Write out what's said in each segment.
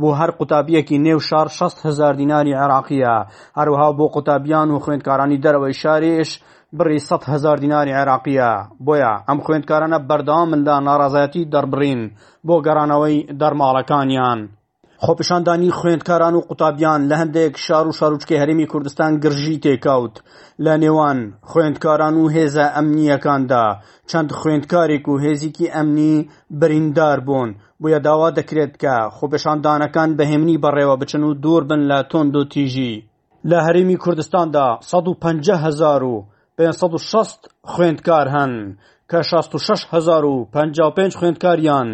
بۆ هەر قوتابییەکی نێو شار شەست هەزار دیناری عێراقییە، هەروەها بۆ قوتابیان و خوێندکارانی دەرەوەی شاریش بڕی سەد هەزار دیناری عێراقییە، بۆیە ئەم خوێندکارانە بەردەوامن لە ناڕەزایەتی دەربڕین بۆ گەڕانەوەی دەرماڵەکانیان. خۆپیشاندانی خوێندکاران و قوتابیان لە هەندێک شار و شاروچکەی هەرێمی کوردستان گرژی تێکەوت، لە نێوان خوێندکاران و هێزە ئەمنییەکاندا چەند خوێندکارێک و هێزیکی ئەمنی بریندار بوون، بۆیە داوا دەکرێت کە خۆپێشاندانەکان بە هێمنی بەڕێوەبچن و دووربن لە توندوتیژی. لە هەرێمی کوردستاندا سەد و پەنجا هەزار و پێنج سەد و شەست خوێندکار هەن کە شەست و شەش هەزار و پەنجا و پێنج خوێندکاریان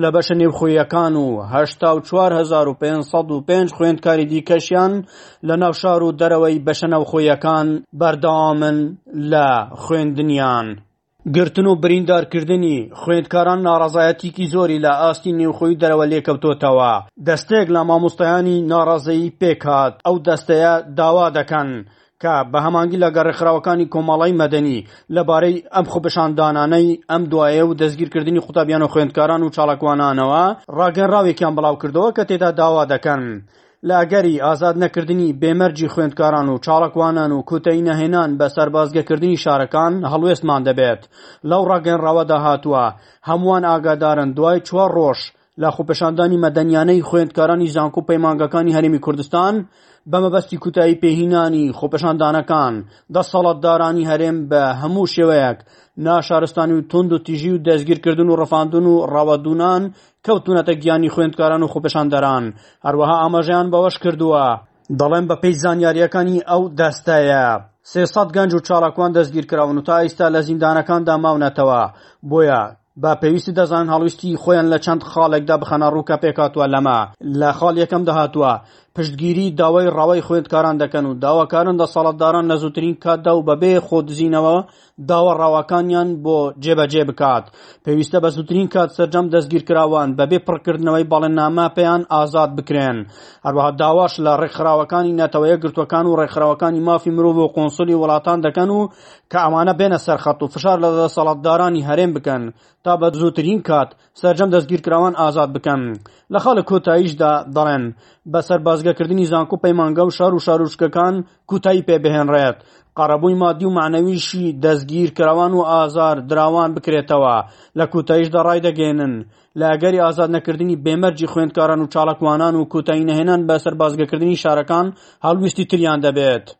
لە بەشە نێوخۆییەکان و هەشتا و چوار هەزار و پێنج سەد و پێنج خوێندکاری دیکەشیان لە ناو شار و دەرەوەی بەشە ناوخۆییەکان بەردەوامن لە خوێندنیان. گرتن و بریندارکردنی خوێندکاران ناڕەزایەتیکی زۆری لە ئاستی نێوخۆی دەرەوە لێکەوتۆتەوە، دەستێک لە مامۆستایانی ناڕازەیی پێکهات، ئەو دەستەیە داوا دەکەن کە بە هەمانگی لەگە ڕێکخراوەکانی کۆمەڵای مەدەنی لە بارەی ئەم خۆپێشاندانانەی ئەم دوایە و دەستگیرکردنی قوتابیان و خوێندکاران و چاڵاکوانانەوە ڕاگەنراوێکیان بڵاوکردەوە کە تێدا داوا دەکەن لە ئەگەری ئازاد نەکردنی بێ مەرجی خوێندکاران و چاڵەکوانان و کوتەی نەهێنان بە سەربازگە کردنی شارەکان هەڵوێستمان دەبێت لەو ڕاگەنراوەدا هاتووە هەمووان ئاگادارن دوای چوار ڕۆژ لە خوپێشاندانی مەدەنیانەی خوێندکارانی زانکۆ و پەیمانگەکانی هەرێمی کوردستان بە مەبەستی کوتایی پێهینانی خۆپێشاندانەکان دەسەڵاتدارانی هەرێم بە هەموو شێوەیەک ناشارستانی و توند و تیژی و دەستگیرکردن و ڕفاندن و ڕاوەدونان کەوتوونەتە گیانی خوێندکاران و خۆپێشاندەران، هەروەها ئاماژەیان بەوەشکردووە، دەڵێن بەپێی زانیارییەکانی ئەو دەستەیە سێ سەد گەنج و چالاکوان دەستگیرکراون و تا ئیستا لە زیندانەکاندا ماونەتەوە، بۆیە بە پێویست دەزانن هەڵویستی خۆیان لە چەند خاڵێکدا بخەنەڕوو کە پێکهاتووە لەمە، لە خاڵ یەکەمدا هاتووە، پشتگیری داوای ڕەوای خوێندکاران دەکەن و داواکارن دەسەڵاتداران لە زووترین کاتدا و بەبێ خۆدزینەوە داوا ڕاواکانیان بۆ جێبەجێ بکات پێویستە بە زووترین کات سەرجەم دەستگیرکراوان بەبێ پڕکردنەوەی بەڵێننامە پێیان ئازاد بکرێن هەروەها داواش لە ڕێکخراوەکانی نەتەوەیە گرتوەکان و ڕێکخراوەکانی مافی مرۆڤ و قۆنسلی وڵاتان دەکەن و کە ئەوانە بێنە سەرخەت و فشار لە دەسەڵاتدارانی هەرێم بکەن تا بە زووترین کات سەرجەم دەستگیرکراوان ئازاد بکەن. لە خاڵە کۆتاییشدا دەڵێن، بە سەربازگەکردنی زانکۆ پەیمانگا و شار و شارۆچکەکان کوتایی پێ بهێنرێت، قەرەبووی ماددی و مەعنەویی دەستگیرکراوان و ئازار دراوان بکرێتەوە، لە کوتاییشدا ڕایدەگەیەنن، لە ئەگەری ئازاد نەکردنی بێ مەرجی خوێندکاران و چاڵەکوانان و کوتایی نەهێنان بە سەربازگەکردنی شارەکان هەڵویستی تریان دەبێت.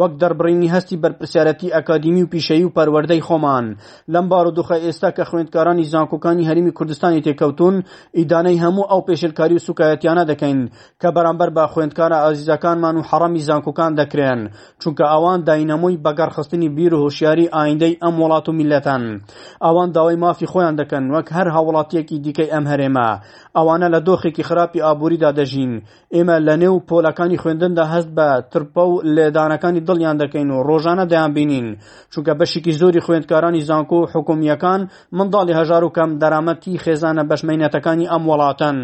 وەک دەربڕینی هەستی بەرپرسیارەتی ئەکادیمی و پیشەیی و پەروەردەی خۆمان لەم بارودۆخە ئێستا کە خوێندکارانی زانکۆکانی هەرێمی کوردستانی تێکەوتوون، ئیدانەی هەموو ئەو پێشێلکاری و سوکایەتیانە دەکەین کە بەرامبەر بە خوێندکارە ئازیزەکانمان و حەڕەمی زانکۆکان دەکرێن، چونکە ئەوان داینەمۆی بەگەڕخستنی بیر و هۆشیاری ئایندەی ئەم وڵات و میللەتەن. ئەوان داوای مافی خۆیان دەکەن وەک هەر هاووڵاتییەکی دیکەی ئەم هەرێمە. ئەوانە لە دۆخێکی خراپی ئابووریدا دەژین ئێمە لە نێو پۆلەکانی خوێندندا هەست بە ترپە و لێدانەکانی دڵیان دەکەین و ڕۆژانە دەیان بینین چونکە بەشێکی زۆری خوێندکارانی زانکۆ و حکومیەکان منداڵی هەژار و کەم دەرامەتی خێزانە بەشمەینەتەکانی ئەم وڵاتەن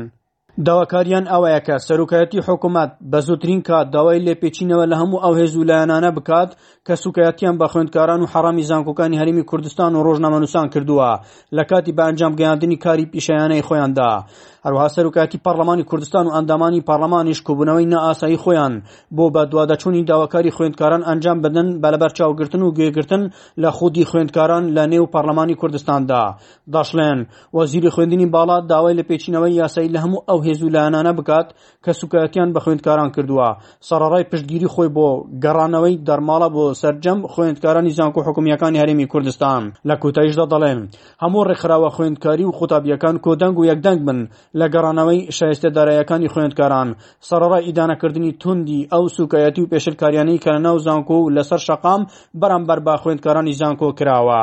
داواکاریان ئەوەیە کە سەرۆکایەتی حکومەت بە زووترین کات داوای لێپێچینەوە لە هەموو ئەو هێز و لایەنانە بکات کە سووکایەتیان بە خوێندکاران و حەڕامی زانکۆکانی هەرێمی کوردستان و ڕۆژنامەنووسان کردووە لە کاتی بە ئەنجام گەیاندنی کاری پیشەیانەی خۆیاندا هەروەها سەرۆکایەتی پەرلەمانی کوردستان و ئەندامانی پەرلەمانیش کوبوونەوەی نائاسایی خۆیان بۆ بە دوادەچوونی داواکاری خوێندکاران ئەنجام بدەن بە لەبەرچاوگرتن و گوێگرتن لە خودی خوێندکاران لە نێو پەرلەمانی کوردستاندا دەشڵێن وەزیری خوێندنی باڵا داوای لە پێچینەوەی یاسایی لە هەموو ئەو هێز و لایەنانە بکات کە سووکایەتیان بە خوێندکاران کردووە سەڕەڕای پشتگیری خۆی بۆ گەڕانەوەی دەرماڵە بۆ سەرجەم خوێندکارانی زانکۆ حکومیەکانی هەرێمی کوردستان لە کۆتاییشدا دەڵێن هەموو ڕێکخراوە خوێندکاری و قوتابیەکان کۆدەنگ و یەکدەنگ بن لە گەڕانەوەی شایستە دارایەکانی خوێندکاران سەڕەڕای ئیدانەکردنی توندی ئەو سووکایەتی و پێشلکاریانەی کە لەناو زانکۆ و لەسەر شەقام بەرامبەر بە خوێندکارانی زانکۆ کراوە.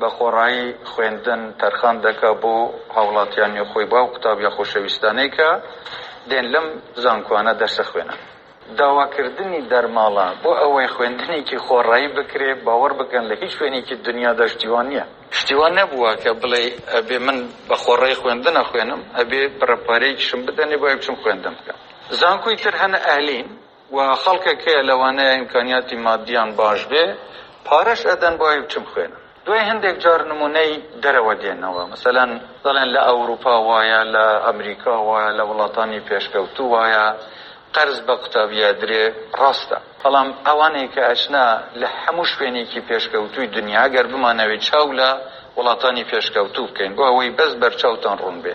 بە خۆڕایی خوێندن تەرخان دەکا بۆ هاوڵاتیانی خۆی بە ئەو قوتابیە خۆشەویستانەی کە دێن لەم زانکۆانە دەرسەخوێنن. داواکردنی دەرماڵە بۆ ئەوەی خوێندنێکی خۆڕایی بکرێ باوەڕ بکەن لە هیچ شوێنێکی دنیادا شتی وا نیە. شتی وا نەبووە کە بڵێی ئەبێ من بە خۆڕای خوێندن ئەخوێنم ئەبێ بڕە پارەیەکیشم بدەنێ بۆ ئەوەی بچم خوێندن بکەم زانکۆی تر هەنە ئەهلین. و خەڵکێک هەیە لەوانەیە ئیمکانیاتی مادیان باش بێ پارەش ئەدەن بۆ ئەوی بچن بخوێنن دوای هەندێک جار نمونەی دەرەوە دێنەوە مەسەلەن دەڵێن لە ئەوروپا وایە لە ئەمریکا وایە لە وڵاتانی پێشکەوتوو وایە قەرز بە قوتابی ئەدرێ ڕاستە بەڵام ئەوانەی کە ئەچنە لە هەموو شوێنێکی پێشکەوتووی دنیا گەر بمانەوێ چاو لە وڵاتانی پێشکەوتوو بکەین بۆ ئەوەی بەس بەرچاوتان ڕوون بێ.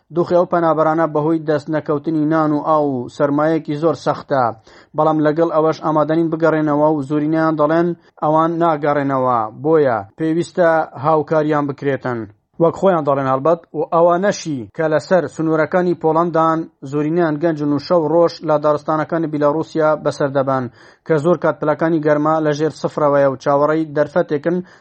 دۆخی ئەو پەنابەرانە بەهۆی دەست نەکەوتنی نان و ئاو و سەرمایەکی زۆر سەختە بەڵام لەگەڵ ئەوەش ئامادەنین بگەڕێنەوە و زۆرینەیان دەڵێن ئەوان ناگەڕێنەوە بۆیە پێویستە هاوکاریان بکرێتن. وەک خۆیان دەڵێن هەڵبەت و ئەوانەشی کە لەسەر سنوورەکانی پۆڵەندان زۆرینەیان گەنجن و شەو ڕۆژ لە دارستانەکانی بیلاڕووسیا بەسەر دەبەن کە زۆر کات پلەکانی گەرما لەژێر سفرەوەیە و چاوەڕێی دەرفەتێکن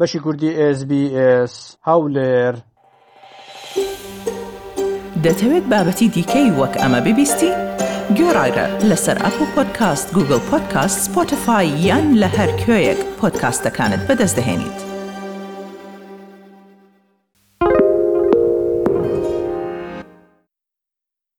بەشی کوردی SBS هەولێر. دەتەوێت بابەتی دیکەی وەک ئەمە ببیستی؟ گۆرایرە لەسەر ئەپ و پۆدکاست گوگل پۆدکاست سپۆتفا یان لە هەر کوێیەک پۆدکاستەکانت بەدەست دەهێنیت.